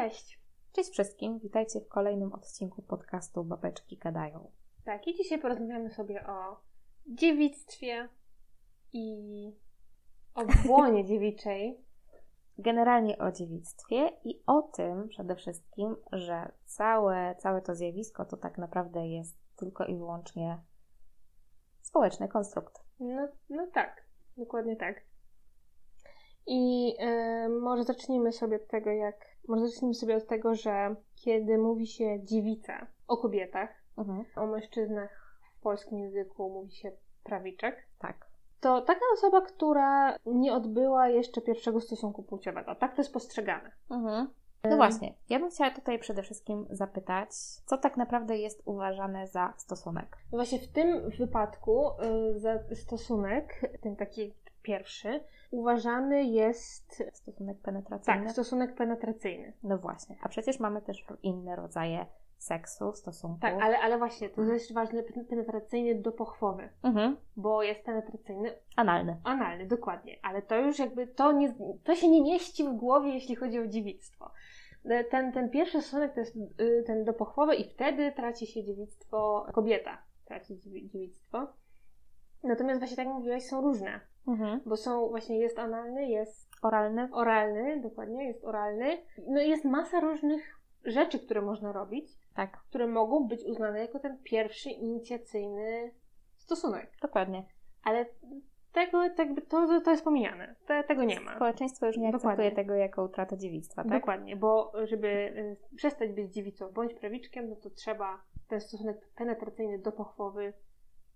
Cześć! Cześć wszystkim, witajcie w kolejnym odcinku podcastu Babeczki Gadają. Tak, i dzisiaj porozmawiamy sobie o dziewictwie i o błonie dziewiczej. Generalnie o dziewictwie i o tym przede wszystkim, że całe, całe to zjawisko to tak naprawdę jest tylko i wyłącznie społeczny konstrukt. No, no tak, dokładnie tak. I może zacznijmy sobie od tego, jak. Może zacznijmy sobie od tego, że kiedy mówi się dziewica o kobietach, Mhm. o mężczyznach w polskim języku mówi się prawiczek, Tak. to taka osoba, która nie odbyła jeszcze pierwszego stosunku płciowego. Tak to jest postrzegane. Mhm. No właśnie, ja bym chciała tutaj przede wszystkim zapytać, co tak naprawdę jest uważane za stosunek? No właśnie w tym wypadku y, za stosunek, ten taki pierwszy, uważany jest Stosunek penetracyjny? tak, stosunek penetracyjny. No właśnie, a przecież mamy też inne rodzaje seksu, stosunku. Tak, ale, ale właśnie, to jest ważne, pen- penetracyjny dopochwowy, Mhm. bo jest penetracyjny Analny. analny, dokładnie, ale to już jakby, to, nie, to się nie mieści w głowie, jeśli chodzi o dziewictwo. E, Ten, ten pierwszy stosunek to jest y, ten dopochwowy i wtedy traci się dziewictwo, kobieta traci dziewi- dziewictwo. Natomiast właśnie tak jak mówiłaś, są różne, Mhm. bo są, właśnie jest analny, jest Oralny? oralny, dokładnie, jest oralny. No i jest masa różnych rzeczy, które można robić, Tak, które mogą być uznane jako ten pierwszy inicjacyjny stosunek. dokładnie. Ale tego, tak to, to jest pomijane. Te, tego nie ma. Społeczeństwo już nie Dokładnie. akceptuje tego jako utratę dziewictwa, tak? Dokładnie, bo żeby y, przestać być dziewicą bądź prawiczkiem, no to trzeba ten stosunek penetracyjny dopochwowy,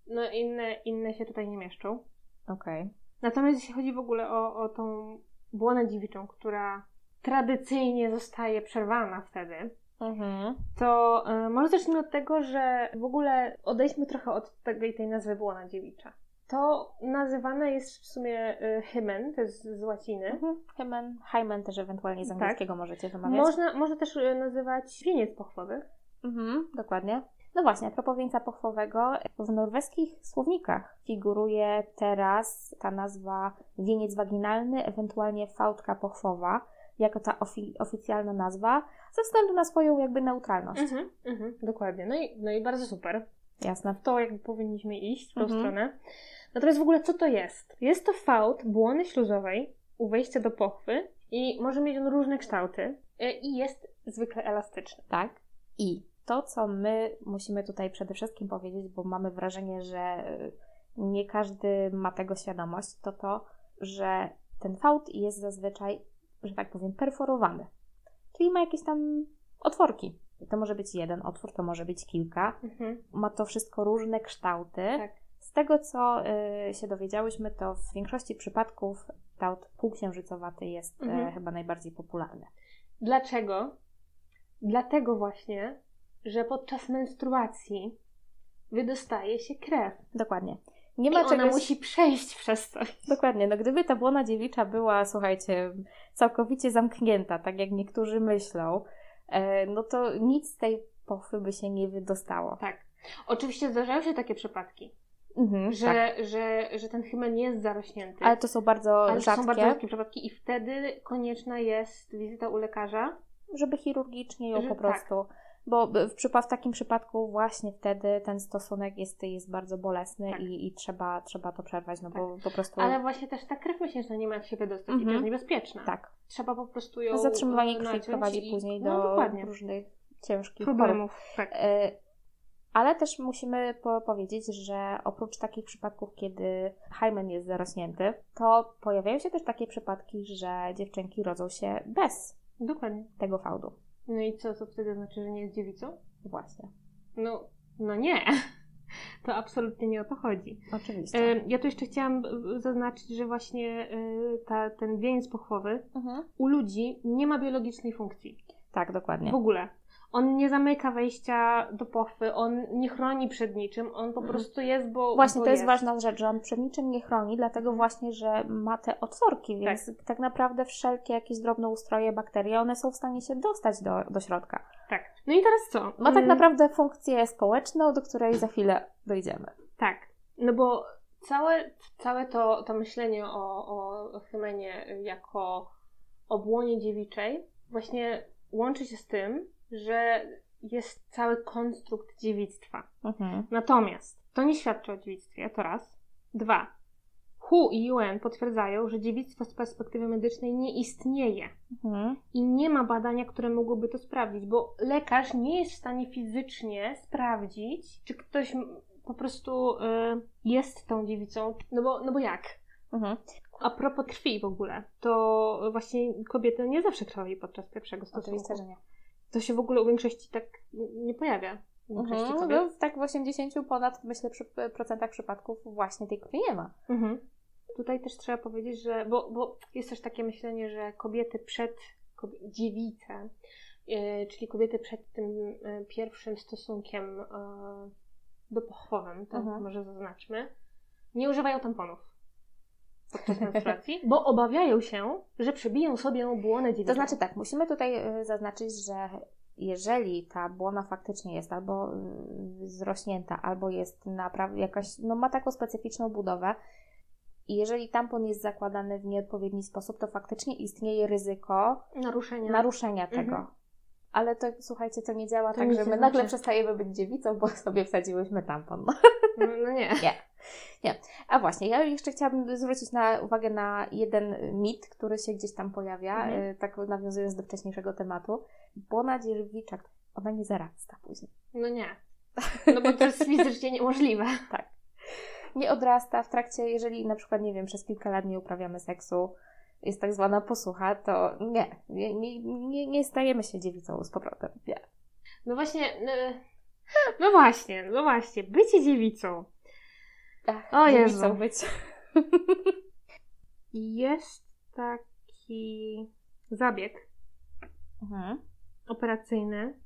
no inne, inne się tutaj nie mieszczą. Okej. Natomiast jeśli chodzi w ogóle o, o tą błonę dziewiczą, która tradycyjnie zostaje przerwana wtedy, Mhm. to y, może zacznijmy od tego, że w ogóle odejdźmy trochę od tego, tej nazwy błona dziewicza. To nazywane jest w sumie y, hymen, to jest z łaciny. Mhm. Hymen, hymen też ewentualnie z Tak. angielskiego możecie wymawiać. Można, można też y, nazywać wieniec pochwowy. Mhm, dokładnie. No właśnie, a propos wieńca pochwowego, w norweskich słownikach figuruje teraz ta nazwa wieniec waginalny, ewentualnie fałdka pochwowa, jako ta ofi- oficjalna nazwa, ze względu na swoją jakby neutralność. Mhm, mhm, dokładnie. No i, no i bardzo super. Jasne. W to jakby powinniśmy iść, w tą Mhm. stronę. Natomiast w ogóle co to jest? Jest to fałd błony śluzowej u wejścia do pochwy i może mieć on różne kształty y, i jest zwykle elastyczny. Tak. I to, co my musimy tutaj przede wszystkim powiedzieć, bo mamy wrażenie, że y, nie każdy ma tego świadomość, to to, że ten fałd jest zazwyczaj, że tak powiem, perforowany. Czyli ma jakieś tam otworki. To może być jeden otwór, to może być kilka. Mhm. Ma to wszystko różne kształty. Tak. Z tego, co y, się dowiedziałyśmy, to w większości przypadków kształt półksiężycowaty jest y, Mhm. chyba najbardziej popularny. Dlaczego? Dlatego właśnie, że podczas menstruacji wydostaje się krew. Dokładnie. Nie I ma ona czegoś... musi przejść przez coś. Dokładnie, no gdyby ta błona dziewicza była, słuchajcie, całkowicie zamknięta, tak jak niektórzy myślą, e, no to nic z tej pochwy by się nie wydostało. Tak. Oczywiście zdarzają się takie przypadki, Mhm, że, tak. że, że ten hymen jest zarośnięty. Ale to są bardzo Ale to rzadkie, są bardzo rzadkie przypadki i wtedy konieczna jest wizyta u lekarza. żeby chirurgicznie ją Że- po tak. Bo w, w takim przypadku właśnie wtedy ten stosunek jest, jest bardzo bolesny Tak. i, i trzeba, trzeba to przerwać, no bo po prostu... Ale właśnie też ta krew miesięczna nie ma jak się wydostać i to Mhm. jest niebezpieczna. Tak. Trzeba po prostu ją Zatrzymywanie krwi prowadzi i- później no, do dokładnie. różnych ciężkich problemów. Tak. E, Ale też musimy po powiedzieć, że oprócz takich przypadków, kiedy hymen jest zarośnięty, to pojawiają się też takie przypadki, że dziewczynki rodzą się bez Dokładnie. tego fałdu. No i co, co wtedy znaczy, że nie jest dziewicą? Właśnie. No, no nie. To absolutnie nie o to chodzi. Oczywiście. Ja tu jeszcze chciałam zaznaczyć, że właśnie e, ta, ten wieniec pochwowy Mhm. u ludzi nie ma biologicznej funkcji. Tak, dokładnie. W ogóle. On nie zamyka wejścia do pochwy, on nie chroni przed niczym, on po Mhm. prostu jest, bo. Właśnie, bo to jest ważna rzecz, że on przed niczym nie chroni, dlatego właśnie, że ma te otworki, więc tak. naprawdę wszelkie jakieś drobne ustroje, bakterie, one są w stanie się dostać do, do środka. Tak. No i teraz co? Ma tak Mm, naprawdę funkcję społeczną, do której za chwilę dojdziemy. Tak. No bo całe, całe to, to myślenie o, o hymenie jako o błonie dziewiczej właśnie łączy się z tym, że jest cały konstrukt dziewictwa. Mhm. Natomiast to nie świadczy o dziewictwie, to raz. Dwa. WHO i UN potwierdzają, że dziewictwo z perspektywy medycznej nie istnieje Mhm. i nie ma badania, które mogłoby to sprawdzić, bo lekarz nie jest w stanie fizycznie sprawdzić, czy ktoś po prostu y, jest tą dziewicą. No bo, no bo jak? Mhm. A propos krwi w ogóle, to właśnie kobiety nie zawsze krwawi podczas pierwszego stosunku. Oczywiście, że nie. To się w ogóle u większości tak nie pojawia. Mhm. kobiet. No, tak w 80 ponad, myślę, przy, procentach przypadków właśnie tej krwi nie ma. Mhm. Tutaj też trzeba powiedzieć, że, bo, bo jest też takie myślenie, że kobiety przed, kobie, dziewice, yy, czyli kobiety przed tym yy, pierwszym stosunkiem yy, dopochwowym, to Mhm. może zaznaczmy, nie używają tamponów podczas menstruacji, bo obawiają się, że przebiją sobie błonę dziewiczą. To znaczy tak, musimy tutaj y, zaznaczyć, że jeżeli ta błona faktycznie jest albo y, zrośnięta, albo jest naprawdę jakaś, no ma taką specyficzną budowę i jeżeli tampon jest zakładany w nieodpowiedni sposób, to faktycznie istnieje ryzyko naruszenia. naruszenia Mhm. tego. Ale to słuchajcie, to nie działa To tak, że nie my znaczy. nagle przestajemy być dziewicą, bo sobie wsadziłyśmy tampon. no, no nie. A właśnie, ja jeszcze chciałabym zwrócić na uwagę na jeden mit, który się gdzieś tam pojawia, Mhm. y, tak nawiązując do wcześniejszego tematu. Błona dzierżawicza, ona nie zarasta później. No nie. No bo to jest fizycznie niemożliwe. Tak. Nie odrasta w trakcie, jeżeli na przykład, nie wiem, przez kilka lat nie uprawiamy seksu, jest tak zwana posłucha, to nie, nie, nie, nie, nie stajemy się dziewicą z powrotem. Nie. No właśnie, no, no właśnie, no właśnie, bycie dziewicą Ach, O dziewicą Jezu. być. jest taki zabieg Mhm. operacyjny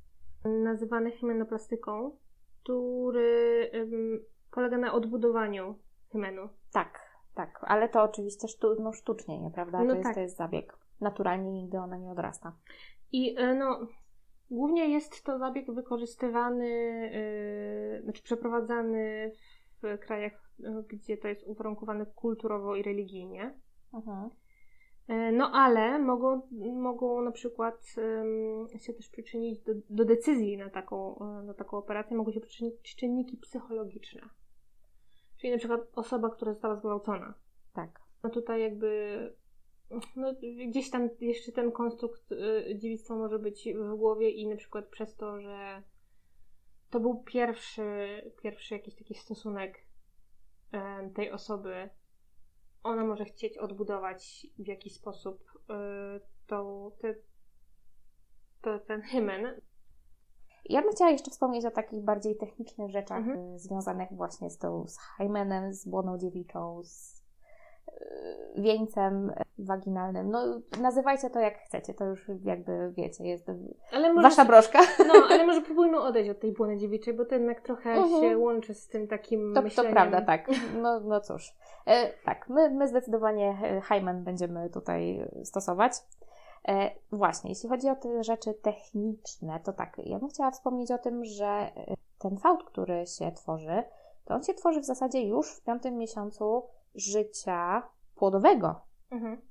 nazywany hymenoplastyką, który ym, polega na odbudowaniu hymenu. Tak, tak, ale to oczywiście sztu, no, sztucznie, nieprawda? No to, jest, tak. to jest zabieg. Naturalnie nigdy ona nie odrasta. I y, no, głównie jest to zabieg wykorzystywany, y, znaczy przeprowadzany w krajach, gdzie to jest uwarunkowane kulturowo i religijnie. Mhm. E, No ale mogą, mogą na przykład em, się też przyczynić do, do decyzji na taką, e, na taką operację, mogą się przyczynić czynniki psychologiczne. Czyli na przykład osoba, która została zgwałcona. Tak. No tutaj jakby no, gdzieś tam jeszcze ten konstrukt y, dziewictwa może być w głowie i na przykład przez to, że to był pierwszy, pierwszy jakiś taki stosunek tej osoby, ona może chcieć odbudować w jakiś sposób y, tą, te, to, ten hymen. Ja bym chciała jeszcze wspomnieć o takich bardziej technicznych rzeczach Mhm. y, związanych właśnie z tą z hymenem, z błoną dziewiczą, z y, wieńcem waginalnym. No, nazywajcie to jak chcecie, to już jakby wiecie, jest wasza broszka. no, ale może próbujmy odejść od tej błony dziewiczej, bo to jednak trochę Mhm. się łączy z tym takim To, to myśleniem. prawda, tak. No, no cóż. E, tak, my, my zdecydowanie e, hymen będziemy tutaj e, stosować. E, właśnie, jeśli chodzi o te rzeczy techniczne, to tak, ja bym chciała wspomnieć o tym, że e, ten fałd, który się tworzy, to on się tworzy w zasadzie już w piątym miesiącu życia płodowego. Mhm.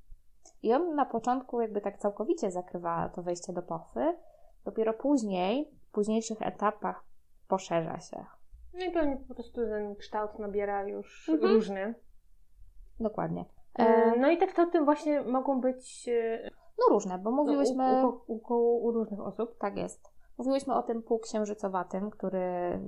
I on na początku jakby tak całkowicie zakrywa to wejście do pochwy, dopiero później, w późniejszych etapach poszerza się. No i pewnie po prostu ten kształt nabiera już Mhm. różny. Dokładnie. E, E, No i te kształty właśnie mogą być e, no różne, bo mówiłyśmy... u, u, u, u, u różnych osób. Tak jest. Mówiłyśmy o tym półksiężycowatym, który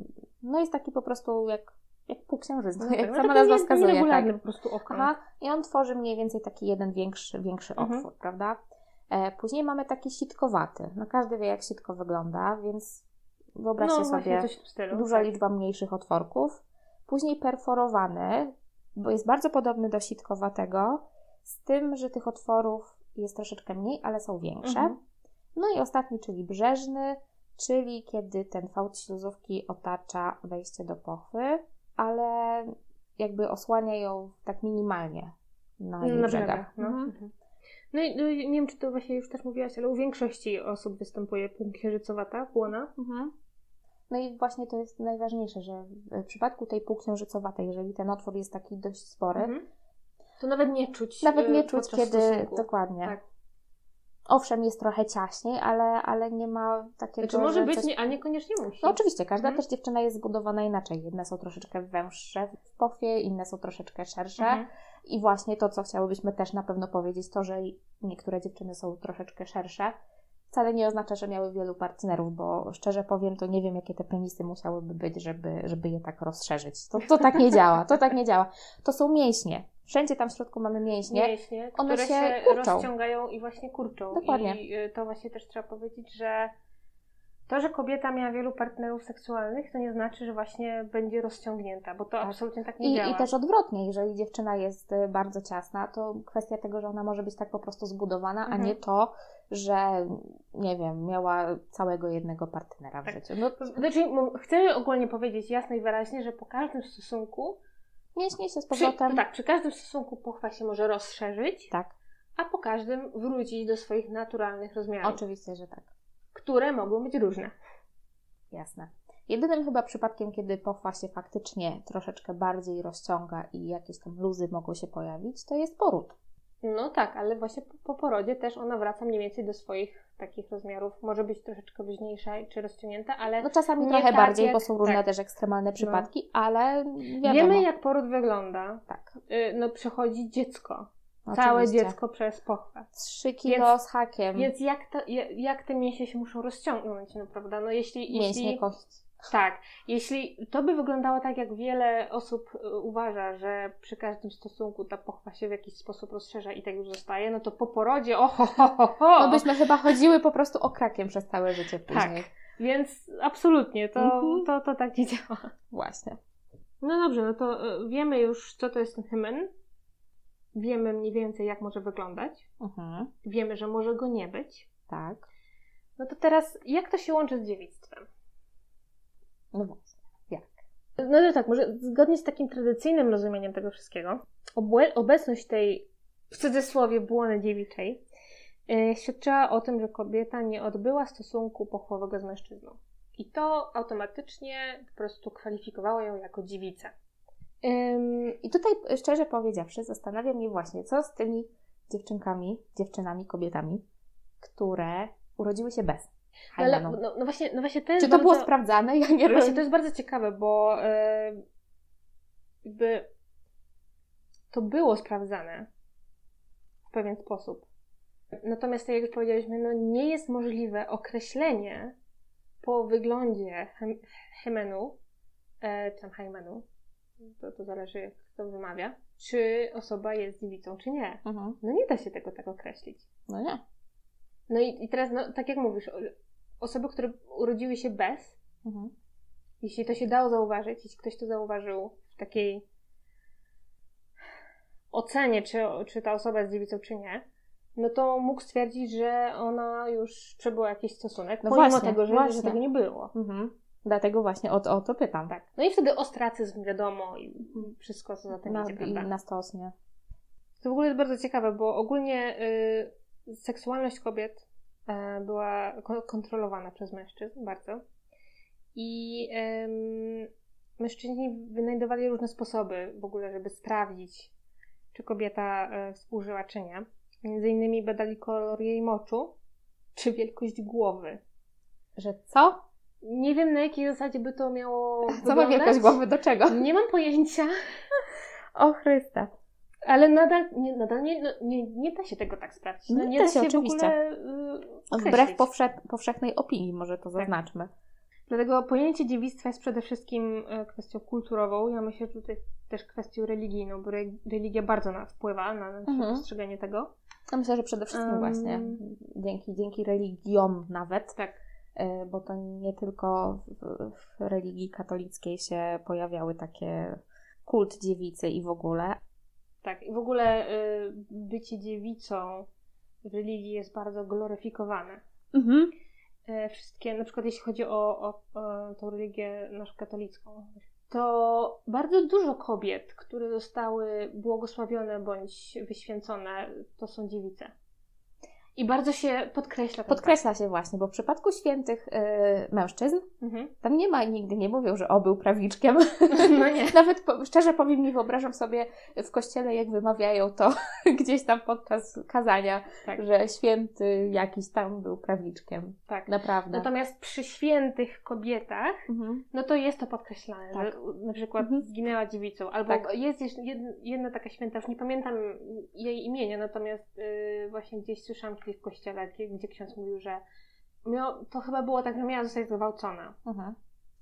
no jest taki po prostu jak, jak półksiężyc, no, jak tak, sama nazwa wskazuje. Tak. po prostu okrąg. Aha, I on tworzy mniej więcej taki jeden większy, większy Mhm. otwór, prawda? E, później mamy taki sitkowaty. No każdy wie, jak sitko wygląda, więc wyobraźcie no sobie stylu. duża tak. liczba mniejszych otworków. Później perforowany, bo jest bardzo podobny do sitkowatego, z tym, że tych otworów jest troszeczkę mniej, ale są większe. Mhm. No i ostatni, czyli brzeżny, czyli kiedy ten fałd śluzówki otacza wejście do pochwy, ale jakby osłania ją tak minimalnie na jej na brzegach. No. Mhm. Mhm. No i no, i nie wiem, czy to właśnie już też mówiłaś, ale u większości osób występuje półksiężycowata błona. Mhm. No i właśnie to jest najważniejsze, że w przypadku tej półksiężycowatej, jeżeli ten otwór jest taki dość spory, Mhm. To nawet nie czuć. nawet e, nie czuć, podczas kiedy stosunku. dokładnie. Tak. Owszem, jest trochę ciaśniej, ale, ale nie ma takiego. Znaczy może że być, coś- nie, a niekoniecznie musi. No oczywiście, każda Mhm. też dziewczyna jest zbudowana inaczej. Jedne są troszeczkę węższe w pofie, inne są troszeczkę szersze. Mhm. I właśnie to, co chciałybyśmy też na pewno powiedzieć, to, że niektóre dziewczyny są troszeczkę szersze, wcale nie oznacza, że miały wielu partnerów, bo szczerze powiem, to nie wiem, jakie te penisy musiałyby być, żeby, żeby je tak rozszerzyć. To, to tak nie działa, to tak nie działa. To są mięśnie. Wszędzie tam w środku mamy mięśnie. mięśnie, One które się się, kurczą. rozciągają i właśnie kurczą. Dokładnie. I y, to właśnie też trzeba powiedzieć, że to, że kobieta miała wielu partnerów seksualnych, to nie znaczy, że właśnie będzie rozciągnięta, bo to Tak. absolutnie tak nie I, działa. I też odwrotnie, jeżeli dziewczyna jest y, bardzo ciasna, to kwestia tego, że ona może być tak po prostu zbudowana, Mhm. a nie to, że nie wiem, miała całego jednego partnera w Tak. życiu. No, Znaczy, chcę ogólnie powiedzieć jasno i wyraźnie, że po każdym stosunku, mięśnie się z przy, powrotem. tak, przy każdym stosunku pochwa się może rozszerzyć, tak, a po każdym wrócić do swoich naturalnych rozmiarów, oczywiście, że tak. które mogą być różne. Jasne. Jedynym chyba przypadkiem, kiedy pochwa się faktycznie troszeczkę bardziej rozciąga i jakieś tam luzy mogą się pojawić, to jest poród. No tak, ale właśnie po, po porodzie też ona wraca mniej więcej do swoich takich rozmiarów. Może być troszeczkę luźniejsza czy rozciągnięta, ale No czasami trochę tak bardziej, jak- bo są różne tak. też ekstremalne przypadki, ale wiadomo. wiemy jak poród wygląda. Tak, Y, No przechodzi dziecko. Całe oczywiście. dziecko przez pochwę. 3 kilo Więc- z hakiem. Więc jak, to, ja- jak te mięśnie się muszą rozciągnąć, no prawda? No jeśli, Mięśnie jeśli kości. Tak, jeśli to by wyglądało tak, jak wiele osób y, uważa, że przy każdym stosunku ta pochwa się w jakiś sposób rozszerza i tak już zostaje, no to po porodzie, oho, ho, ho, ho. No byśmy chyba chodziły po prostu okrakiem przez całe życie Tak, później. więc absolutnie to, Mhm. to, to tak nie działa. Właśnie. No dobrze, no to y, wiemy już, co to jest ten hymen. Wiemy mniej więcej, jak może wyglądać. Mhm. Wiemy, że może go nie być. Tak. No to teraz, jak to się łączy z dziewictwem? No właśnie. No to tak, może zgodnie z takim tradycyjnym rozumieniem tego wszystkiego, obecność tej w cudzysłowie błony dziewiczej yy, świadczyła o tym, że kobieta nie odbyła stosunku pochwowego z mężczyzną. I to automatycznie po prostu kwalifikowało ją jako dziewicę. I tutaj szczerze powiedziawszy, zastanawia mnie właśnie, co z tymi dziewczynkami, dziewczynami, kobietami, które urodziły się bez No, ale, hajmenu. no, no właśnie, no właśnie to jest Czy to było bardzo- sprawdzane? Ja nie Właśnie to jest bardzo ciekawe, bo e, jakby to było sprawdzane w pewien sposób. Natomiast, tak jak już powiedzieliśmy, no nie jest możliwe określenie po wyglądzie hymenu, e, czy tam hymenu, to, to zależy jak kto wymawia, czy osoba jest dziewicą, czy nie. Mhm. No nie da się tego tak określić. No nie. No i, i teraz, no, tak jak mówisz, osoby, które urodziły się bez, Mhm. jeśli to się dało zauważyć, jeśli ktoś to zauważył w takiej ocenie, czy, czy ta osoba jest dziewicą, czy nie, no to mógł stwierdzić, że ona już przebyła jakiś stosunek, No pomimo właśnie, tego, że, właśnie. że tego nie było. Mhm. Dlatego właśnie o, o to pytam. Tak. No i wtedy ostracyzm, wiadomo, i wszystko, co za tym Na, idzie, I prawda? na stos, nie? To w ogóle jest bardzo ciekawe, bo ogólnie y, seksualność kobiet e, była ko- kontrolowana przez mężczyzn bardzo. I mężczyźni wynajdowali różne sposoby w ogóle, żeby sprawdzić, czy kobieta e, współżyła, czy nie. Między innymi badali kolor jej moczu, czy wielkość głowy. Że co? Nie wiem, na jakiej zasadzie by to miało Co ma wyglądać. wielkość głowy do czego? Nie mam pojęcia. O Chryste. Ale nadal, nie, nadal nie, no, nie, nie da się tego tak sprawdzić. No, Nie da da się, się, w oczywiście. ogóle y, Wbrew powsze- powszechnej opinii, może to Tak. zaznaczmy. Dlatego pojęcie dziewictwa jest przede wszystkim e, kwestią kulturową. Ja myślę, że tutaj też kwestią religijną, bo re, religia bardzo na, wpływa na nasze Mhm. postrzeganie tego. Ja myślę, że przede wszystkim Em. właśnie dzięki, dzięki religiom nawet, Tak. e, bo to nie tylko w, w religii katolickiej się pojawiały takie kult dziewicy i w ogóle. Tak. I w ogóle y, bycie dziewicą w religii jest bardzo gloryfikowane. Mhm. E, wszystkie, na przykład jeśli chodzi o, o, o tą religię naszą katolicką, to bardzo dużo kobiet, które zostały błogosławione bądź wyświęcone, to są dziewice. I bardzo się podkreśla. Podkreśla się właśnie, bo w przypadku świętych y, mężczyzn. Mhm. tam nie ma, nigdy nie mówią, że o, był prawiczkiem. No nie. Nawet po, szczerze powiem, nie wyobrażam sobie w kościele, jak wymawiają to gdzieś tam podczas kazania, Tak. że święty jakiś tam był prawiczkiem. Tak. Naprawdę. Natomiast przy świętych kobietach, Mhm. no to jest to podkreślane, Tak. że na przykład Mhm. zginęła dziewicą. Albo Tak. jest jedna, jedna taka święta, już nie pamiętam jej imienia, natomiast yy, właśnie gdzieś słyszałam w kościele, gdzie, ksiądz mówił, że to chyba było tak, że miała zostać zgwałcona. Mhm.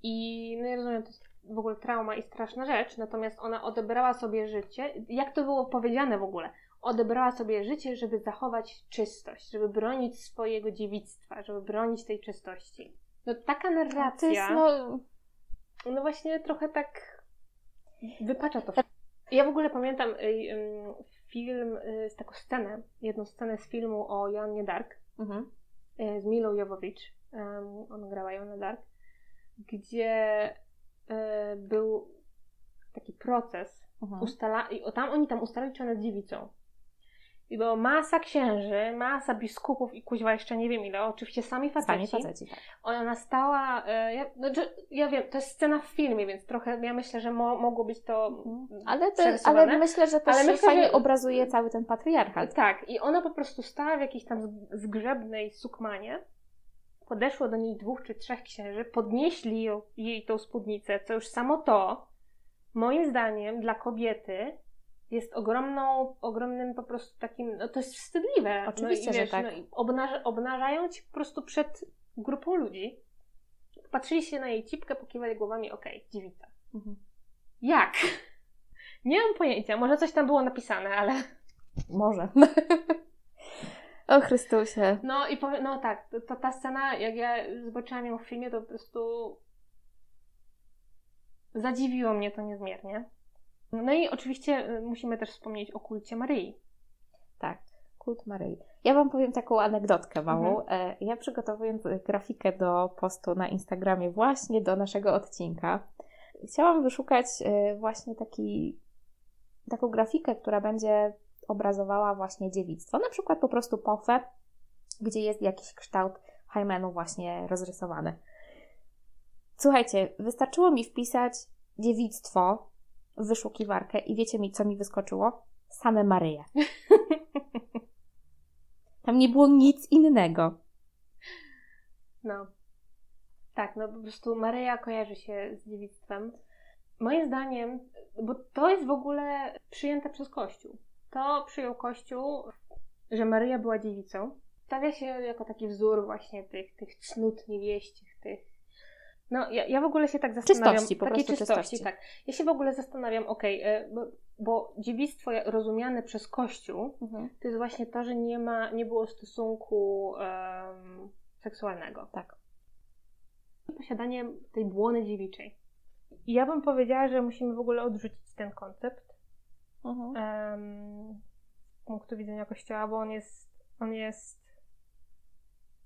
I no ja rozumiem, to jest w ogóle trauma i straszna rzecz, natomiast ona odebrała sobie życie, jak to było powiedziane w ogóle, odebrała sobie życie, żeby zachować czystość, żeby bronić swojego dziewictwa, żeby bronić tej czystości. No taka To narracja, jest, no, no właśnie trochę tak wypacza to. Ja w ogóle pamiętam film, y, z taką scenę, jedną scenę z filmu o Joannie Dark, mhm. e, z Milą Jovovich. Um, on grała ją na Dark, gdzie e, był taki proces. Mhm. Ustala, i tam oni tam ustalili, czy ona jest dziewicą. I było masa księży, masa biskupów i kuźwa jeszcze nie wiem ile, oczywiście sami faceci. Sami faceci, tak. Ona stała, e, ja, znaczy, ja wiem, to jest scena w filmie, więc trochę ja myślę, że mo, mogło być to Mhm. Ale, to, ale myślę, że też Ale myślę, fajnie że- obrazuje cały ten patriarchat. Tak, i ona po prostu stała w jakiejś tam zgrzebnej sukmanie. Podeszło do niej dwóch czy trzech księży, podnieśli ją, jej tą spódnicę, co już samo to, moim zdaniem, dla kobiety jest ogromną, ogromnym po prostu takim, no to jest wstydliwe. Oczywiście, no i że wiesz, tak. No obnaża, obnażają ci po prostu przed grupą ludzi. Patrzyli się na jej cipkę, pokiwali głowami, okej, dziewica. Mhm. Jak? Nie mam pojęcia, może coś tam było napisane, ale... Może. o Chrystusie. No i powiem, no tak, to, to ta scena, jak ja zobaczyłam ją w filmie, to po prostu zadziwiło mnie to niezmiernie. No i oczywiście y, musimy też wspomnieć o kulcie Maryi. Tak, kult Maryi. Ja Wam powiem taką anegdotkę małą. Mhm. E, Ja przygotowując grafikę do postu na Instagramie właśnie do naszego odcinka, chciałam wyszukać e, właśnie taki, taką grafikę, która będzie obrazowała właśnie dziewictwo. Na przykład po prostu pofę, gdzie jest jakiś kształt hymenu właśnie rozrysowany. Słuchajcie, wystarczyło mi wpisać dziewictwo wyszukiwarkę i wiecie mi, co mi wyskoczyło? Same Maryje. Tam nie było nic innego. No. Tak, no po prostu Maryja kojarzy się z dziewictwem. Moim zdaniem, bo to jest w ogóle przyjęte przez Kościół. To przyjął Kościół, że Maryja była dziewicą. Stawia się jako taki wzór właśnie tych, tych cnót niewieścich. No, ja, ja w ogóle się tak zastanawiam... Czystości, po takiej prostu czystości, czystości. tak. Ja się w ogóle zastanawiam, okej, e, bo, bo dziewictwo rozumiane przez Kościół to jest właśnie to, że nie ma, nie było stosunku em, seksualnego. Tak. Posiadanie tej błony dziewiczej. I ja bym powiedziała, że musimy w ogóle odrzucić ten koncept Mhm. em, z punktu widzenia kościoła, bo on jest, on jest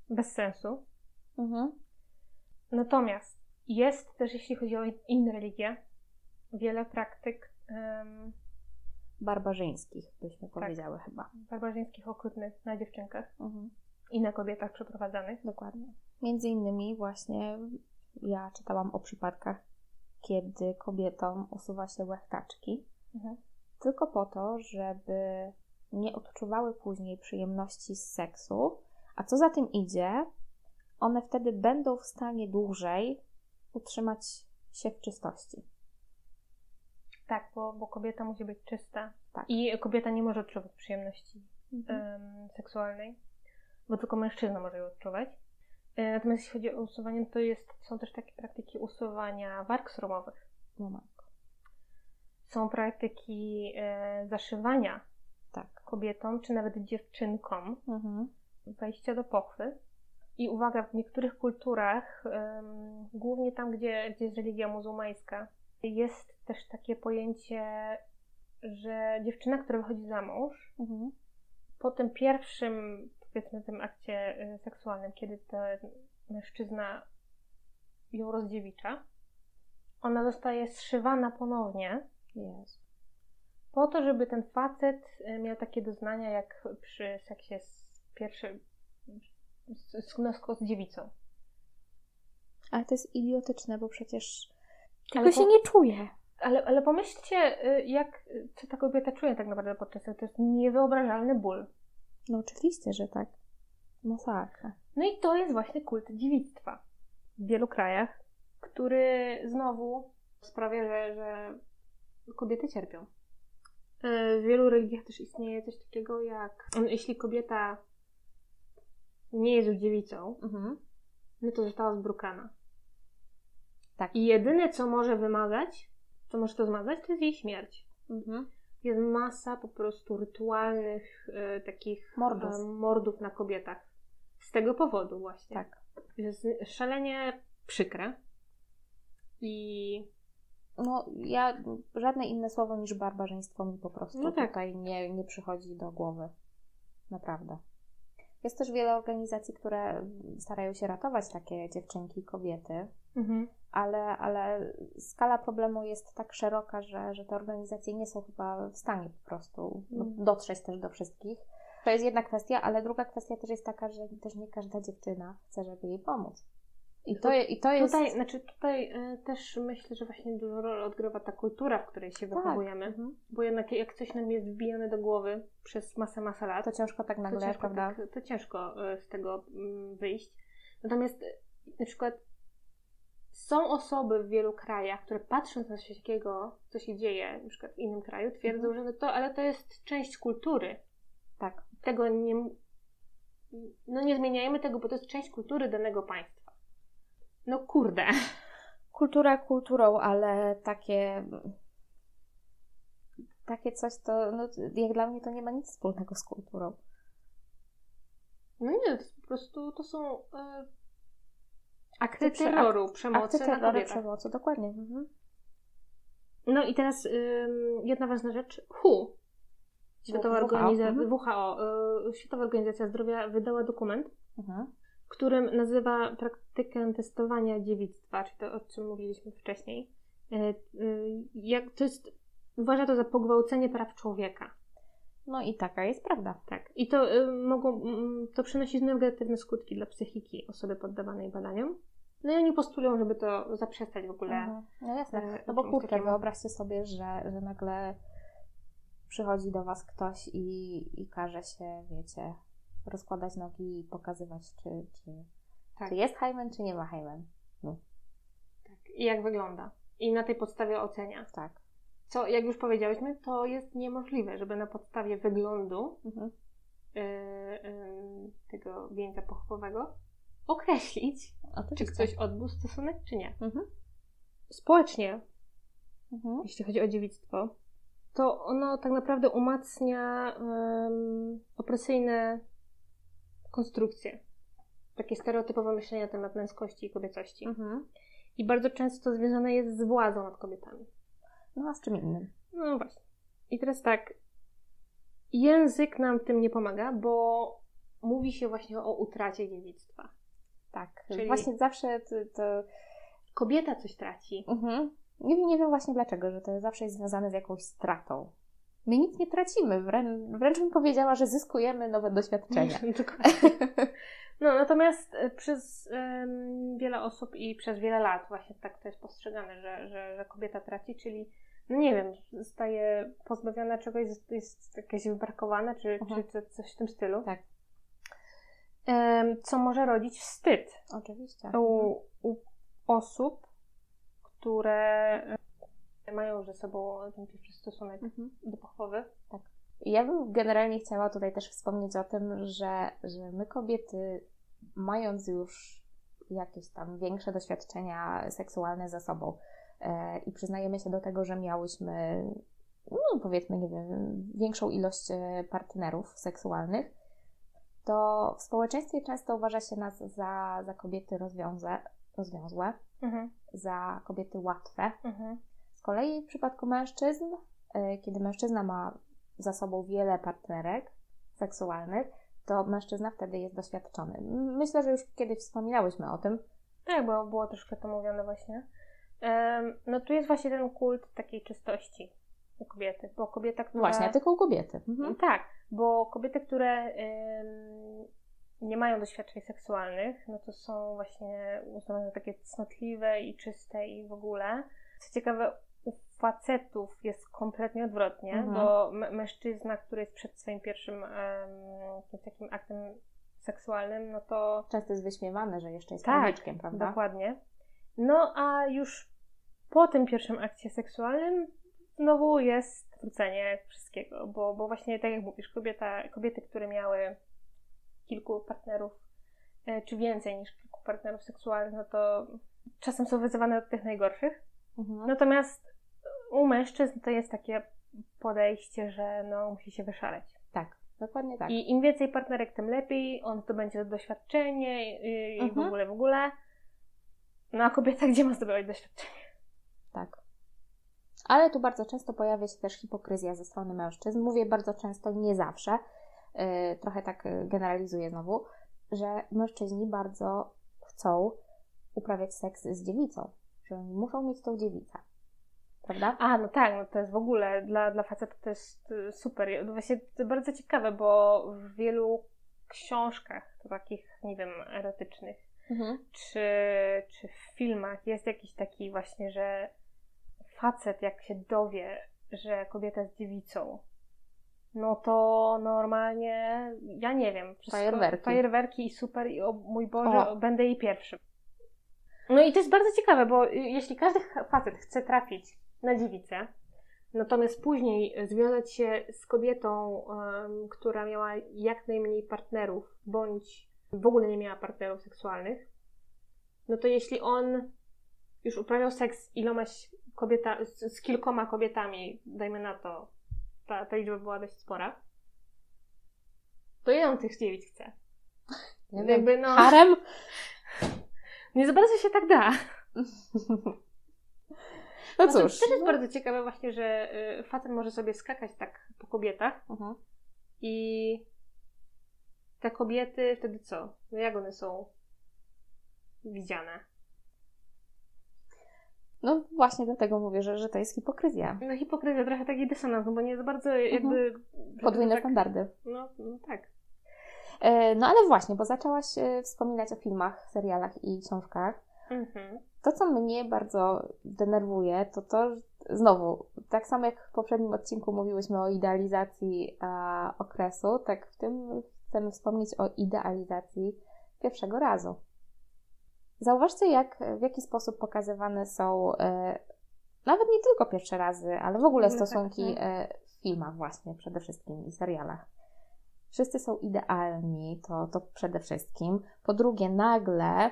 bez sensu. Mhm. Natomiast jest też, jeśli chodzi o inne religie, wiele praktyk em, Barbarzyńskich, byśmy Tak. powiedziały chyba. barbarzyńskich okrutnych na dziewczynkach Mhm. i na kobietach przeprowadzanych. Dokładnie. Między innymi właśnie ja czytałam o przypadkach, kiedy kobietom usuwa się łechtaczki Mhm. tylko po to, żeby nie odczuwały później przyjemności z seksu, a co za tym idzie, one wtedy będą w stanie dłużej utrzymać się w czystości. Tak, bo, bo kobieta musi być czysta. Tak. I kobieta nie może odczuwać przyjemności Mhm. em, seksualnej, bo tylko mężczyzna może ją odczuwać. E, Natomiast jeśli chodzi o usuwanie, to jest, są też takie praktyki usuwania warg sromowych. Moment. Są praktyki e, zaszywania Tak. kobietom, czy nawet dziewczynkom Mhm. wejścia do pochwy. I uwaga, w niektórych kulturach, em, głównie tam, gdzie, gdzie jest religia muzułmańska, jest też takie pojęcie, że dziewczyna, która wychodzi za mąż, Mhm. po tym pierwszym, powiedzmy, tym akcie y, seksualnym, kiedy ten mężczyzna ją rozdziewicza, ona zostaje zszywana ponownie Jest. po to, żeby ten facet y, miał takie doznania jak przy seksie z pierwszy z, z, z dziewicą. Ale to jest idiotyczne, bo przecież Ale tego się po- nie czuje. Ale, ale pomyślcie, y, jak, co ta kobieta czuje tak naprawdę podczas tego. To jest niewyobrażalny ból. No oczywiście, że tak. Masakra. No i to jest właśnie kult dziewictwa w wielu krajach, który znowu sprawia, że, że kobiety cierpią. Y, W wielu religiach też istnieje coś takiego jak, jeśli kobieta nie jest już dziewicą, Mhm. no to została zbrukana. Tak. I jedyne, co może wymazać, co może to zmazać, to jest jej śmierć. Mhm. Jest masa po prostu rytualnych e, takich Mordów. e, mordów na kobietach. Z tego powodu właśnie. Tak. Jest szalenie przykre. I No ja, żadne inne słowo niż barbarzyństwo mi po prostu No tak. tutaj nie, nie przychodzi do głowy. Naprawdę. Jest też wiele organizacji, które starają się ratować takie dziewczynki kobiety, ale, ale skala problemu jest tak szeroka, że, że te organizacje nie są chyba w stanie po prostu do- Mm. dotrzeć też do wszystkich. To jest jedna kwestia, ale druga kwestia też jest taka, że też nie każda dziewczyna chce, żeby jej pomóc. I to, je- i to jest... tutaj, znaczy tutaj e, też myślę, że właśnie dużą rolę odgrywa ta kultura, w której się Tak. wychowujemy. Mhm. Bo jednak jak coś nam jest wbijane do głowy przez masę, masę lat, To ciężko tak to nagle, ciężko, prawda? tak, to ciężko e, z tego mm, wyjść. Natomiast e, na przykład są osoby w wielu krajach, które patrząc na coś takiego, co się dzieje na przykład w innym kraju, twierdzą, Mhm. że no to, ale to jest część kultury. Tak. Tego nie, no nie zmieniajmy tego, bo to jest część kultury danego państwa. No kurde. Kultura kulturą, ale takie. Takie coś to, no, jak dla mnie to nie ma nic wspólnego z kulturą. No nie, to po prostu to są e, akty terroru, przemocy Akty terroru, przemocy, dokładnie. Mhm. No i teraz ym, jedna ważna rzecz. WHO, Światowa, WHO, Organizacja, mhm. WHO y, Światowa Organizacja Zdrowia wydała dokument, Mhm. Którym nazywa praktykę testowania dziewictwa, czyli to, o czym mówiliśmy wcześniej. Y, y, jak to jest, uważa to za pogwałcenie praw człowieka. No i taka jest prawda. Tak. I to y, mogą, mm, to przynosi negatywne skutki dla psychiki osoby poddawanej badaniom. No i oni postulują, żeby to zaprzestać w ogóle. Mhm. No jasne. e, No bo kurczę, takiemu. wyobraźcie sobie, że, że nagle przychodzi do was ktoś i, i każe się, wiecie, rozkładać nogi i pokazywać, czy, czy, Tak. czy jest hymen, czy nie ma hymen. Tak. I jak wygląda. I na tej podstawie ocenia. Tak. Co, jak już powiedziałyśmy, to jest niemożliwe, żeby na podstawie wyglądu Mhm. yy, yy, tego wieńca pochwowego określić, czy ktoś odbył stosunek, czy nie. Mhm. Społecznie, Mhm. jeśli chodzi o dziewictwo, to ono tak naprawdę umacnia em, opresyjne konstrukcje. Takie stereotypowe myślenie na temat męskości i kobiecości. Mhm. I bardzo często związane jest z władzą nad kobietami. No a z czym innym? No właśnie. I teraz tak. Język nam w tym nie pomaga, bo mówi się właśnie o utracie dziewictwa. Tak. Czyli- Właśnie zawsze to... to... Kobieta coś traci. Mhm. Nie, wiem- nie wiem właśnie dlaczego, że to zawsze jest związane z jakąś stratą. My nic nie tracimy, wręcz, wręcz bym powiedziała, że zyskujemy nowe doświadczenia. No, natomiast e, przez wiele osób i przez wiele lat właśnie tak to jest postrzegane, że, że, że kobieta traci, czyli no nie wiem, zostaje pozbawiona czegoś, jest, jakieś wybrakowane, czy, Mhm. czy co- coś w tym stylu. Tak. Co może rodzić wstyd. Oczywiście. u, u osób, które mają ze sobą ten pierwszy stosunek Mhm. do pochwowy. Ja bym generalnie chciała tutaj też wspomnieć o tym, że, że my kobiety, mając już jakieś tam większe doświadczenia seksualne za sobą e, i przyznajemy się do tego, że miałyśmy, no powiedzmy, nie wiem, większą ilość e, partnerów seksualnych, to w społeczeństwie często uważa się nas za, za kobiety rozwiąze, rozwiązłe, Mhm. za kobiety łatwe, Mhm. Z kolei w przypadku mężczyzn, e, kiedy mężczyzna ma za sobą wiele partnerek seksualnych, to mężczyzna wtedy jest doświadczony. Myślę, że już kiedyś wspominałyśmy o tym. Tak, bo było troszkę to mówione właśnie. No tu jest właśnie ten kult takiej czystości. u kobiety, bo kobieta, która... Właśnie, tylko u kobiety. Mhm. Tak, bo kobiety, które nie mają doświadczeń seksualnych, no to są właśnie uznawane za takie cnotliwe i czyste i w ogóle. Co ciekawe, u facetów jest kompletnie odwrotnie, Mhm. bo mężczyzna, który jest przed swoim pierwszym jakimś takim aktem seksualnym, no to Często jest wyśmiewany, że jeszcze jest Tak, prawda? Dokładnie. No a już po tym pierwszym akcie seksualnym znowu jest wrócenie wszystkiego, bo, bo właśnie tak jak mówisz, kobieta, kobiety, które miały kilku partnerów, e, czy więcej niż kilku partnerów seksualnych, no to czasem są wyzywane od tych najgorszych. Mhm. Natomiast u mężczyzn to jest takie podejście, że no musi się wyszaleć. Tak, dokładnie tak. I im więcej partnerek, tym lepiej. On zdobędzie doświadczenie i, i w Mhm. ogóle, w ogóle. No a kobieta gdzie ma zdobywać doświadczenie? Tak. Ale tu bardzo często pojawia się też hipokryzja ze strony mężczyzn. Mówię bardzo często, nie zawsze. Yy, trochę tak yy, generalizuję znowu, że mężczyźni bardzo chcą uprawiać seks z dziewicą. Że oni muszą mieć tą dziewicę. Prawda? A, no tak, no to jest w ogóle dla, dla facetów to jest y, super. Właśnie to bardzo ciekawe, bo w wielu książkach takich, nie wiem, erotycznych, Mhm. czy, czy w filmach jest jakiś taki właśnie, że facet jak się dowie, że kobieta jest dziewicą, no to normalnie, ja nie wiem, Fajerwerki. fajerwerki i super i o mój Boże, O. będę jej pierwszym. No i to jest bardzo ciekawe, bo y, jeśli każdy facet chce trafić na dziewicę, natomiast później związać się z kobietą, która miała jak najmniej partnerów, bądź w ogóle nie miała partnerów seksualnych, no to jeśli on już uprawiał seks z ilomaś kobieta, z, z kilkoma kobietami, dajmy na to, ta, ta liczba była dość spora, to ile tych dziewic chce? Nie wiem. Jakby no, Harem? nie za bardzo się tak da. No Znaczy, cóż. Też jest bardzo ciekawe właśnie, że y, facet może sobie skakać tak po kobietach Mhm. i te kobiety wtedy co? No jak one są widziane? No właśnie dlatego mówię, że, że to jest hipokryzja. No hipokryzja, trochę taki dysonans, no bo nie za bardzo jakby... Podwójne tak, standardy. No, no tak. E, No ale właśnie, bo zaczęłaś e, wspominać o filmach, serialach i książkach. Mhm. To, co mnie bardzo denerwuje, to to, że znowu, tak samo jak w poprzednim odcinku mówiłyśmy o idealizacji a, okresu, tak w tym chcemy wspomnieć o idealizacji pierwszego razu. Zauważcie, jak, w jaki sposób pokazywane są e, nawet nie tylko pierwsze razy, ale w ogóle ogóle tak, stosunki no. e, w filmach właśnie przede wszystkim i serialach. Wszyscy są idealni, to, to przede wszystkim. Po drugie, nagle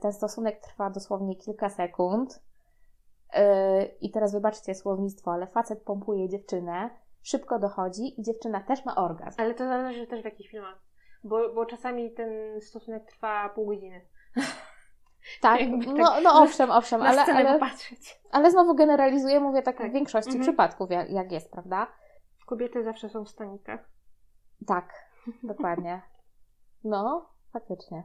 ten stosunek trwa dosłownie kilka sekund. E, I teraz wybaczcie słownictwo, ale facet pompuje dziewczynę, szybko dochodzi i dziewczyna też ma orgazm. Ale to zależy też w jakich filmach. Bo, bo czasami ten stosunek trwa pół godziny. Tak, jakby tak no, no owszem, owszem, Na ale, scenę ale, ale znowu generalizuję, mówię tak, Tak. w większości Mhm. przypadków, jak, jak jest, prawda? Kobiety zawsze są w stanikach. Tak, dokładnie. No, faktycznie.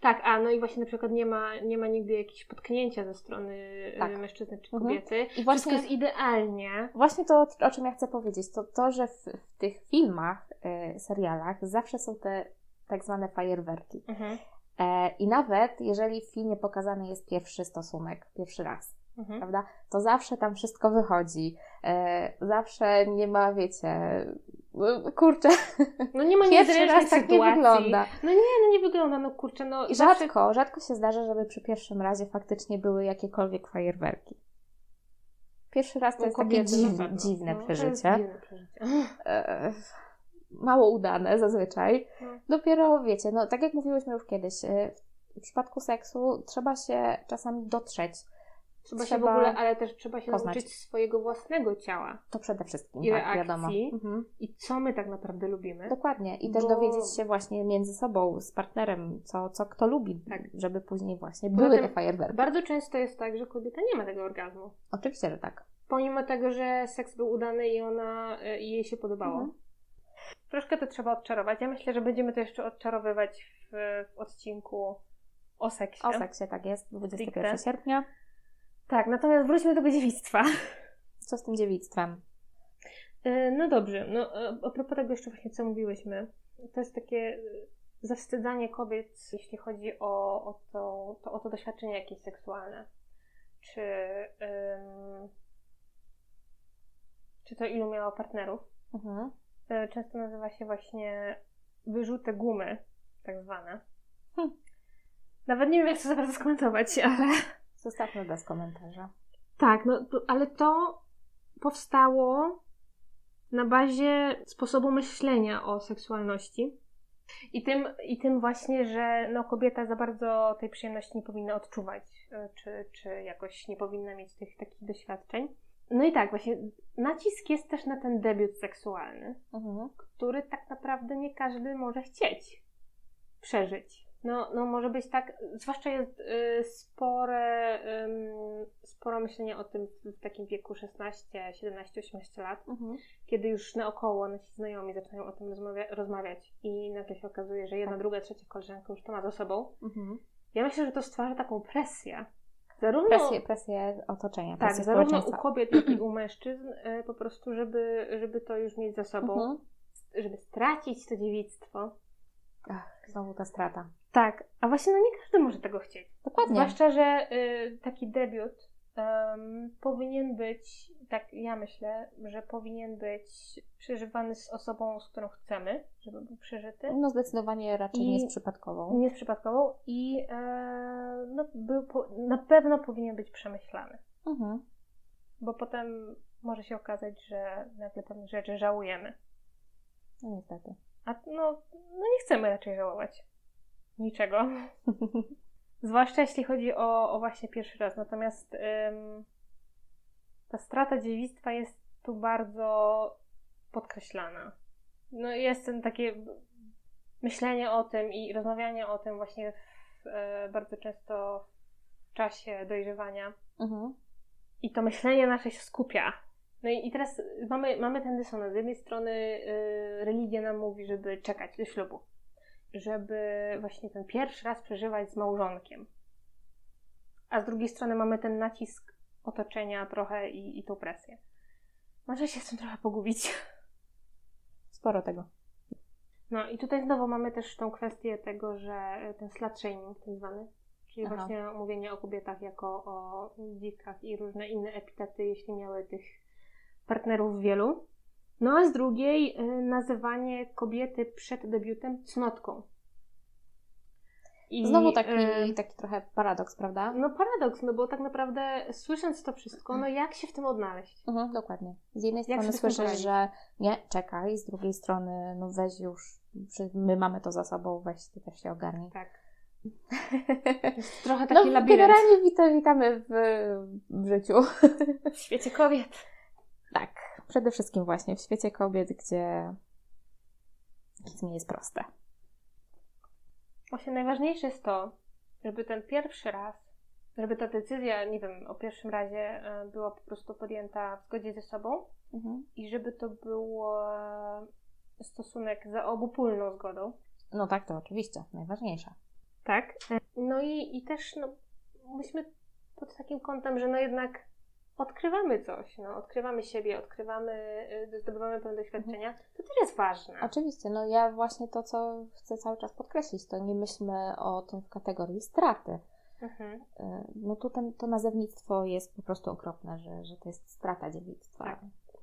Tak, a no i właśnie na przykład nie ma, nie ma nigdy jakiegoś potknięcia ze strony Tak. tak. mężczyzny czy Mhm. kobiety. I Wszystko właśnie, jest idealnie. właśnie to, o czym ja chcę powiedzieć, to to, że w, w tych filmach, e, serialach zawsze są te tak zwane fajerwerki. Mhm. E, I nawet jeżeli w filmie pokazany jest pierwszy stosunek, pierwszy raz, Mhm. prawda, to zawsze tam wszystko wychodzi. E, zawsze nie ma, wiecie, kurczę, No nie ma pierwszy raz tak nie sytuacji. wygląda. No nie, no nie wygląda, no kurczę, no I zawsze... rzadko, rzadko się zdarza, żeby przy pierwszym razie faktycznie były jakiekolwiek fajerwerki. Pierwszy raz to jest takie dziw, dziwne no, przeżycie. dziwne przeżycie. E, mało udane zazwyczaj. No. Dopiero wiecie, no tak jak mówiłyśmy już kiedyś, e, w przypadku seksu trzeba się czasami dotrzeć. Trzeba, się w ogóle, ale też trzeba się poznać. nauczyć swojego własnego ciała To przede wszystkim, I tak, reakcji. wiadomo. Mhm. i co my tak naprawdę lubimy. Dokładnie. I też Bo- dowiedzieć się właśnie między sobą, z partnerem, co, co kto lubi, Tak. żeby później właśnie Poza były te fajerwerki. Bardzo często jest tak, że kobieta nie ma tego orgazmu. Oczywiście, że tak. Pomimo tego, że seks był udany i ona y, i jej się podobało. Mhm. Troszkę to trzeba odczarować. Ja myślę, że będziemy to jeszcze odczarowywać w, w odcinku o seksie. O seksie tak jest, 21 Stricte. sierpnia. Tak, natomiast wróćmy do dziewictwa. Co z tym dziewictwem? E, no dobrze, no a propos tego jeszcze właśnie, co mówiłyśmy, to jest takie zawstydzanie kobiet, jeśli chodzi o, o, to, to, o to doświadczenie jakieś seksualne. Czy, ym, czy to ilu miała partnerów. Mhm. E, często nazywa się właśnie wyrzuty gumy, tak zwane. Hm. Nawet nie wiem, jak to zaraz skomentować, ale... Zostawmy bez komentarza. Tak, no ale to powstało na bazie sposobu myślenia o seksualności. I tym, I tym właśnie, że no, kobieta za bardzo tej przyjemności nie powinna odczuwać, e, czy, czy jakoś nie powinna mieć tych takich doświadczeń. No i tak, właśnie nacisk jest też na ten debiut seksualny, mhm. który tak naprawdę nie każdy może chcieć przeżyć. No, no może być tak, zwłaszcza jest y, spore, y, sporo myślenia o tym w takim wieku 16, 17, 18 lat, mhm. kiedy już naokoło nasi znajomi zaczynają o tym rozmawia- rozmawiać i nagle się okazuje, że jedna, tak. druga, trzecia koleżanka już to ma za sobą. Mhm. Ja myślę, że to stwarza taką presję. Zarówno, presję, presję otoczenia, tak, zarówno u kobiet, jak i u mężczyzn, y, po prostu, żeby, żeby to już mieć za sobą, mhm. żeby stracić to dziewictwo. Ach, znowu ta strata. Tak, a właśnie no nie każdy może tego chcieć. Dokładnie. Zwłaszcza, że y, taki debiut um, powinien być, tak ja myślę, że powinien być przeżywany z osobą, z którą chcemy, żeby był przeżyty. No zdecydowanie raczej I nie jest przypadkową. Nie jest przypadkową i e, no, był po, na pewno powinien być przemyślany. Mhm. Bo potem może się okazać, że nagle pewne rzeczy żałujemy. No niestety. A no, no nie chcemy raczej żałować niczego. Zwłaszcza jeśli chodzi o, o właśnie pierwszy raz. Natomiast ym, ta strata dziewictwa jest tu bardzo podkreślana. No jest ten takie myślenie o tym i rozmawianie o tym właśnie w, e, bardzo często w czasie dojrzewania. Mhm. I to myślenie nasze się skupia. No i, i teraz mamy, mamy ten dysonans. Z jednej strony y, religia nam mówi, żeby czekać do ślubu żeby właśnie ten pierwszy raz przeżywać z małżonkiem. A z drugiej strony mamy ten nacisk otoczenia trochę i, i tą presję. Może się z tym trochę pogubić. Sporo tego. No i tutaj znowu mamy też tą kwestię tego, że ten slut shaming tak zwany, czyli Aha. właśnie mówienie o kobietach jako o dzikach i różne inne epitety, jeśli miały tych partnerów wielu. No a z drugiej y, nazywanie kobiety przed debiutem cnotką. I, Znowu taki, y, taki trochę paradoks, prawda? No paradoks, no bo tak naprawdę słysząc to wszystko, no jak się w tym odnaleźć? Mhm, dokładnie. Z jednej jak strony słyszysz, że nie, czekaj, z drugiej strony no weź już, my mamy to za sobą, weź ty też się ogarnij. Tak. trochę taki no, labirynt. Generalnie wita, witamy w, w życiu. W świecie kobiet. Tak przede wszystkim właśnie w świecie kobiet, gdzie nic nie jest proste. Właśnie najważniejsze jest to, żeby ten pierwszy raz, żeby ta decyzja, nie wiem, o pierwszym razie e, była po prostu podjęta w zgodzie ze sobą mhm. i żeby to był stosunek za obopólną zgodą. No tak, to oczywiście, najważniejsze. Tak. No i, i też no, myśmy pod takim kątem, że no jednak odkrywamy coś, no, odkrywamy siebie, odkrywamy, y, zdobywamy pewne doświadczenia, to też jest ważne. Oczywiście, no ja właśnie to, co chcę cały czas podkreślić, to nie myślmy o tym w kategorii straty. Mhm. Y, no tu ten, to nazewnictwo jest po prostu okropne, że, że to jest strata dziewictwa. Tak.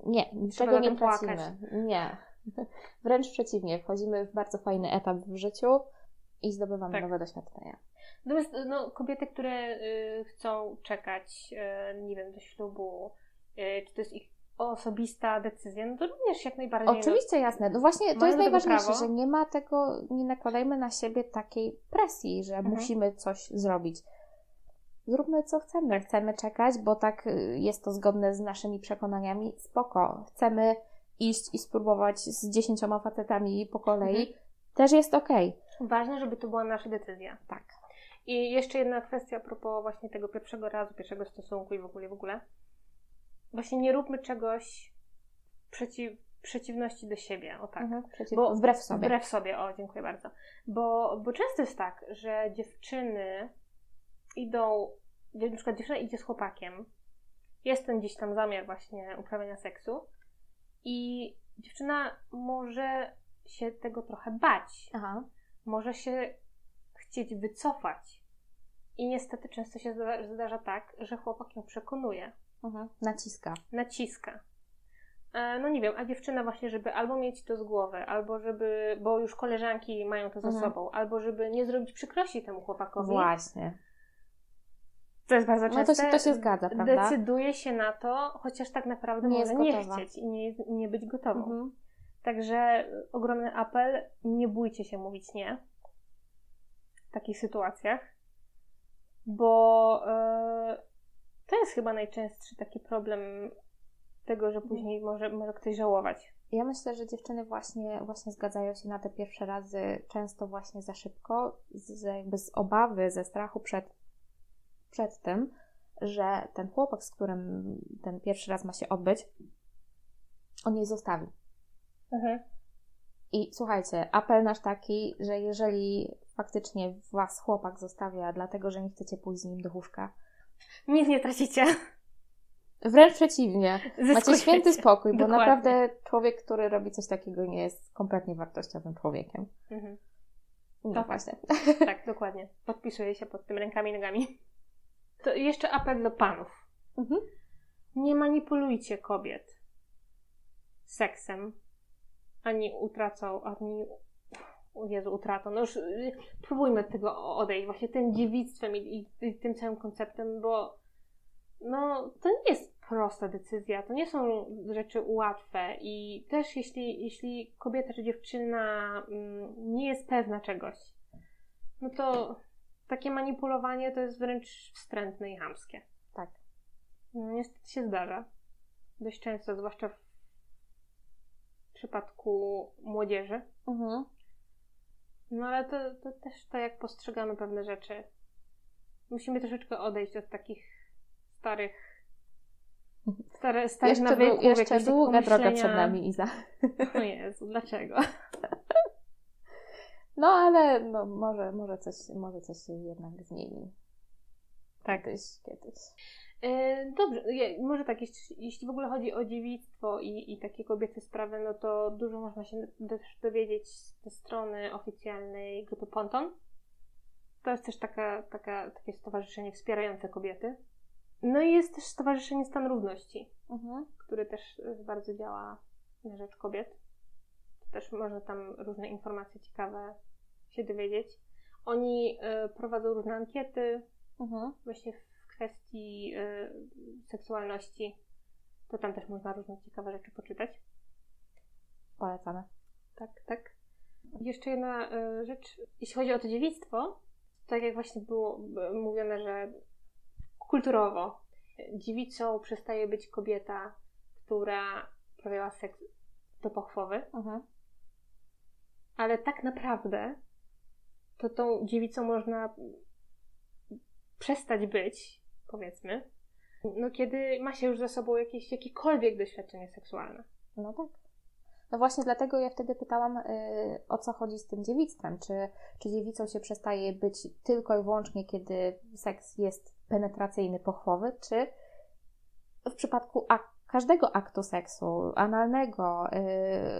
Nie, niczego nie tracimy. Nie. Wręcz przeciwnie, wchodzimy w bardzo fajny etap w życiu i zdobywamy tak. nowe doświadczenia. Natomiast no, kobiety, które y, chcą czekać, y, nie wiem, do ślubu, y, czy to jest ich osobista decyzja, no to również jak najbardziej. No, Oczywiście, no, jasne. No właśnie to jest najważniejsze, że nie ma tego, nie nakładajmy na siebie takiej presji, że mhm. musimy coś zrobić. Zróbmy co chcemy. Chcemy czekać, bo tak y, jest to zgodne z naszymi przekonaniami. Spoko. Chcemy iść i spróbować z dziesięcioma facetami po kolei. Mhm. Też jest okej. Okay. Ważne, żeby to była nasza decyzja. Tak. I jeszcze jedna kwestia a propos właśnie tego pierwszego razu, pierwszego stosunku i w ogóle, w ogóle. Właśnie nie róbmy czegoś przeciw, przeciwności do siebie, o tak. Mhm, przeciw, bo, wbrew sobie. Wbrew sobie, o, dziękuję bardzo. Bo, bo często jest tak, że dziewczyny idą, na przykład dziewczyna idzie z chłopakiem jest ten gdzieś tam zamiar właśnie uprawiania seksu i dziewczyna może się tego trochę bać. Aha. Może się chcieć wycofać. I niestety często się zdarza, tak, że chłopak ją przekonuje, Mhm. Naciska. naciska. E, No nie wiem, a dziewczyna właśnie, żeby albo mieć to z głowy, albo żeby, bo już koleżanki mają to za Mhm. sobą, albo żeby nie zrobić przykrości temu chłopakowi. Właśnie. To jest bardzo No częste. to się, to się zgadza, prawda? Decyduje się na to, chociaż tak naprawdę Nie może nie chcieć i nie, nie być gotową. Mhm. Także ogromny apel, nie bójcie się mówić nie w takich sytuacjach, bo e, to jest chyba najczęstszy taki problem tego, że później może, może ktoś żałować. Ja myślę, że dziewczyny właśnie, właśnie zgadzają się na te pierwsze razy często właśnie za szybko, z, jakby z obawy, ze strachu przed, przed tym, że ten chłopak, z którym ten pierwszy raz ma się odbyć, on jej zostawi. I słuchajcie, apel nasz taki, że jeżeli faktycznie was chłopak zostawia, dlatego że nie chcecie pójść z nim do łóżka, Nic nie tracicie. wręcz przeciwnie, macie Zyskujecie. święty spokój, bo Dokładnie. naprawdę człowiek, który robi coś takiego, nie jest kompletnie wartościowym człowiekiem. Mhm. No Tak. właśnie. Tak, dokładnie. Podpisuję się pod tym rękami i nogami. To jeszcze apel do panów. Mhm. Nie manipulujcie kobiet seksem, ani utracą, ani o Jezu, utratą. No już y, próbujmy od tego odejść, właśnie tym dziewictwem i, i, i tym całym konceptem, bo no, to nie jest prosta decyzja, to nie są rzeczy łatwe i też jeśli, jeśli kobieta czy dziewczyna mm, nie jest pewna czegoś, no to takie manipulowanie to jest wręcz wstrętne i chamskie. Tak. No, niestety się zdarza. Dość często, zwłaszcza w przypadku młodzieży. Mhm. No ale to, to też to, jak postrzegamy pewne rzeczy. Musimy troszeczkę odejść od takich starych. Stare, starych Jeszcze, nawyków, był, jeszcze długa droga przed nami, Iza. O Jezu, dlaczego? No ale no, może, może, coś, może coś się jednak zmieni. Tak. Kiedyś, kiedyś. E, Dobrze, może tak, jeśli, w ogóle chodzi o dziewictwo i, i takie kobiece sprawy, no to dużo można się też dowiedzieć ze strony oficjalnej grupy Ponton. To jest też taka, taka, takie stowarzyszenie wspierające kobiety. No i jest też Stowarzyszenie Stan Równości, Mhm. które też bardzo działa na rzecz kobiet. Też można tam różne informacje ciekawe się dowiedzieć. Oni e, prowadzą różne ankiety, Mhm. właśnie w kwestii y, seksualności, to tam też można różne ciekawe rzeczy poczytać. Polecamy. Tak, tak. Jeszcze jedna y, rzecz, jeśli chodzi o to dziewictwo, tak jak właśnie było y, mówione, że kulturowo dziewicą przestaje być kobieta, która uprawiała seks do pochwowy, Mhm. ale tak naprawdę to tą dziewicą można przestać być, powiedzmy, no kiedy ma się już za sobą jakieś, jakiekolwiek doświadczenie seksualne. No tak. No właśnie dlatego ja wtedy pytałam, y, o co chodzi z tym dziewictwem. Czy, czy dziewicą się przestaje być tylko i wyłącznie, kiedy seks jest penetracyjny, pochwowy, czy w przypadku ak- każdego aktu seksu, analnego,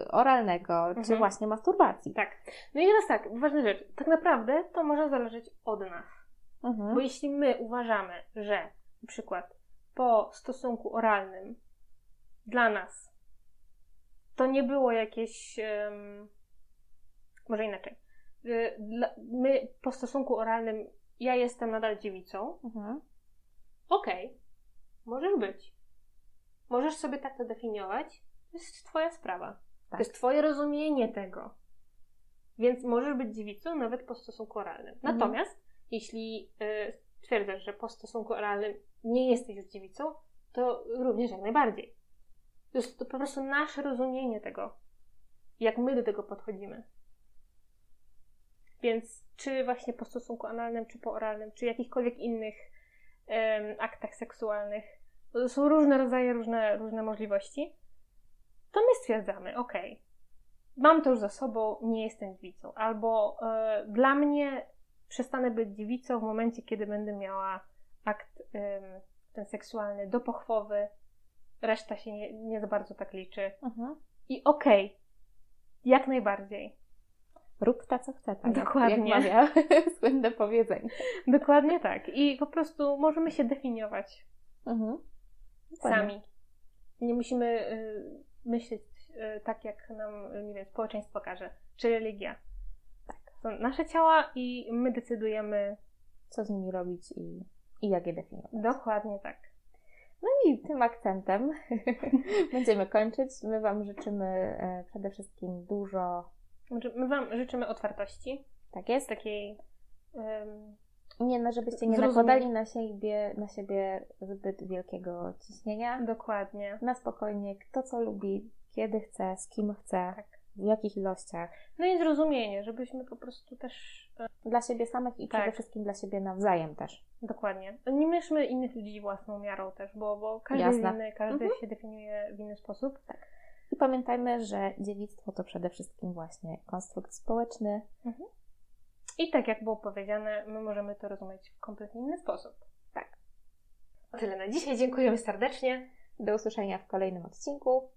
y, oralnego, czy Mhm. właśnie masturbacji. Tak. No i teraz tak, ważna rzecz. Tak naprawdę to może zależeć od nas. Mhm. Bo jeśli my uważamy, że na przykład po stosunku oralnym dla nas to nie było jakieś. em, może inaczej. Y, my po stosunku oralnym ja jestem nadal dziewicą. Mhm. Okej, możesz być. Możesz sobie tak to definiować. To jest Twoja sprawa. Tak. To jest Twoje rozumienie tego. Więc możesz być dziewicą nawet po stosunku oralnym. Mhm. Natomiast jeśli y, stwierdzasz, że po stosunku oralnym nie jesteś już dziewicą, to również jak najbardziej. To jest to po prostu nasze rozumienie tego, jak my do tego podchodzimy. Więc czy właśnie po stosunku analnym, czy po oralnym, czy jakichkolwiek innych em, aktach seksualnych, to są różne rodzaje, różne, różne możliwości, to my stwierdzamy, ok, mam to już za sobą, nie jestem dziewicą. Albo e, dla mnie przestanę być dziewicą w momencie, kiedy będę miała akt ten seksualny do pochwowy, reszta się nie, nie za bardzo tak liczy. Mhm. I okej, jak najbardziej. Rób ta, co chce. Tak? Dokładnie. Jak mawia słynne powiedzenie. Dokładnie tak. I po prostu możemy się definiować Mhm. Sami. Nie musimy y, myśleć y, tak, jak nam, y, nie wiem, społeczeństwo każe, czy religia. Nasze ciała i my decydujemy Co z nimi robić i, i jak je definiować. dokładnie tak. No i tym akcentem będziemy kończyć. My Wam życzymy e, przede wszystkim dużo. Znaczy, My Wam życzymy otwartości, Tak jest. takiej em, Nie, no żebyście nie Zrozumie- nakładali na siebie, na siebie zbyt wielkiego ciśnienia. dokładnie. Na spokojnie, kto co lubi, kiedy chce, z kim chce, Tak. W jakich ilościach. No i zrozumienie, żebyśmy po prostu też e, Dla siebie samych i Tak. przede wszystkim dla siebie nawzajem też. dokładnie. Nie mierzmy innych ludzi własną miarą też, bo, bo każdy Jasne. jest inny, każdy Mhm. się definiuje w inny sposób. I pamiętajmy, że dziewictwo to przede wszystkim właśnie konstrukt społeczny. I tak jak było powiedziane, my możemy to rozumieć w kompletnie inny sposób. Tak. Tyle na dzisiaj. Dziękujemy serdecznie. Do usłyszenia w kolejnym odcinku.